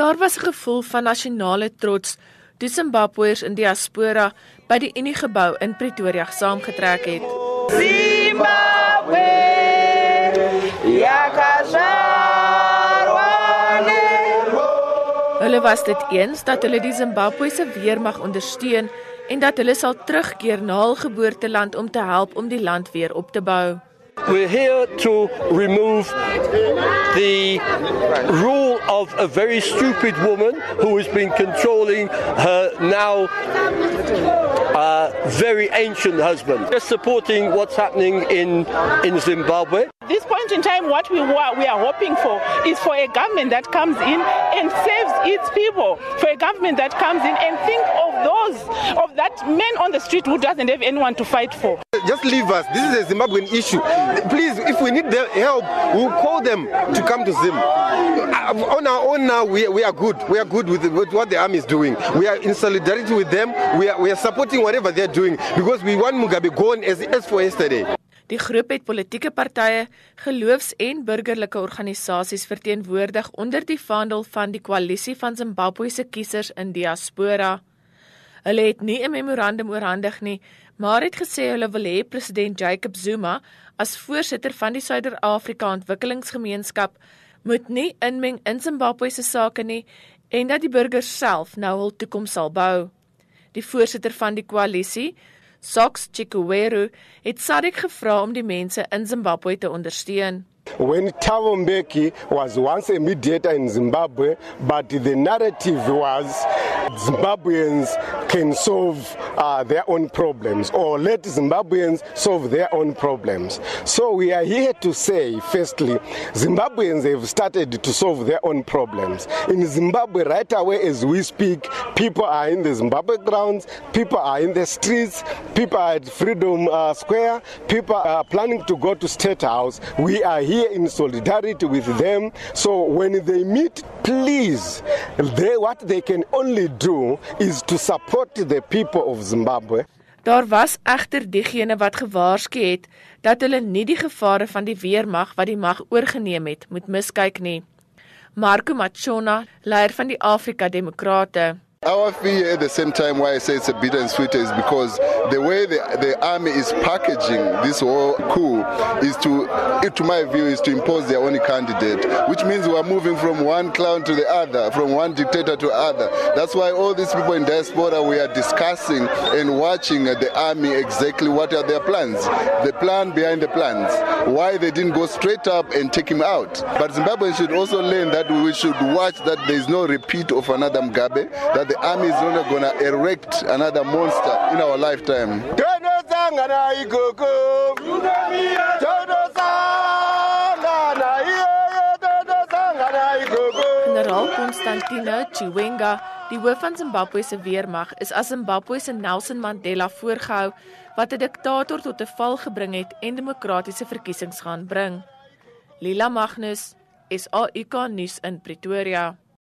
Daar was 'n gevoel van nasionale trots toe Zimbabweërs in diaspora by die Unie gebou in Pretoria saamgetrek het. Zimbabwe Hulle was dit eens dat hulle die Zimbabwese weermag ondersteun en dat hulle sal terugkeer na hul geboorteland om te help om die land weer op te bou. We're here to remove the rule of a very stupid woman who has been controlling her now uh, very ancient husband. Just supporting what's happening in, in Zimbabwe. At this point in time, what we, we are hoping for is for a government that comes in and saves its people, for a government that comes in and think of those, of that man on the street who doesn't have anyone to fight for. Just leave us. This is a Zimbabwean issue. Please, if we need their help, we'll call them to come to Zim. Uh, on our own now, we, we are good. We are good with, with what the army is doing. We are in solidarity with them. We are, we are supporting whatever they're doing because we want Mugabe gone as, as for yesterday. Die groep het politieke partye, geloofs- en burgerlike organisasies verteenwoordig onder die vaandel van die koalisie van Zimbabwe se kiesers in diaspora. Hulle het nie 'n memorandum oorhandig nie, maar het gesê hulle wil hê president Jacob Zuma as voorsitter van die Suider-Afrika Ontwikkelingsgemeenskap moet nie inmeng in Zimbabwe se sake nie en dat die burgers self nou hul toekoms sal bou. Die voorsitter van die koalisie, Sox Chikuweru het SADC gevra om die mense in Zimbabwe te ondersteun. When Thabo Mbeki was once a mediator in Zimbabwe, but the narrative was Zimbabweans can solve uh, their own problems or let Zimbabweans solve their own problems. So we are here to say, firstly, Zimbabweans have started to solve their own problems. In Zimbabwe, right away as we speak, people are in the Zimbabwe grounds, people are in the streets, people are at Freedom uh, Square, people are planning to go to State House. We are here in solidarity with them. So when they meet, please, they, what they can only do is to support the people of Zimbabwe. Daar was egter diegene wat gewaarsku het dat hulle nie die gevare van die weermag wat die mag oorgeneem het moet miskyk nie. Marco Machona, leier van die Afrika Demokrate. Our fear at the same time, why I say it's a bitter and sweet, is because the way the, the army is packaging this whole coup is to, to my view, is to impose their own candidate, which means we are moving from one clown to the other, from one dictator to other. That's why all these people in diaspora, we are discussing and watching the army exactly what are their plans, the plan behind the plans, why they didn't go straight up and take him out. But Zimbabwe should also learn that we should watch that there is no repeat of another Mugabe, that the army is not going to erect another monster in our lifetime. Generaal Constantino Chiwenga, die hoof van Zimbabwe se weermag, is as Zimbabwe se Nelson Mandela voorgehou wat 'n diktator tot 'n val gebring het en demokratiese verkiesings gaan bring. Lila Magnus, SAIK nuus in Pretoria.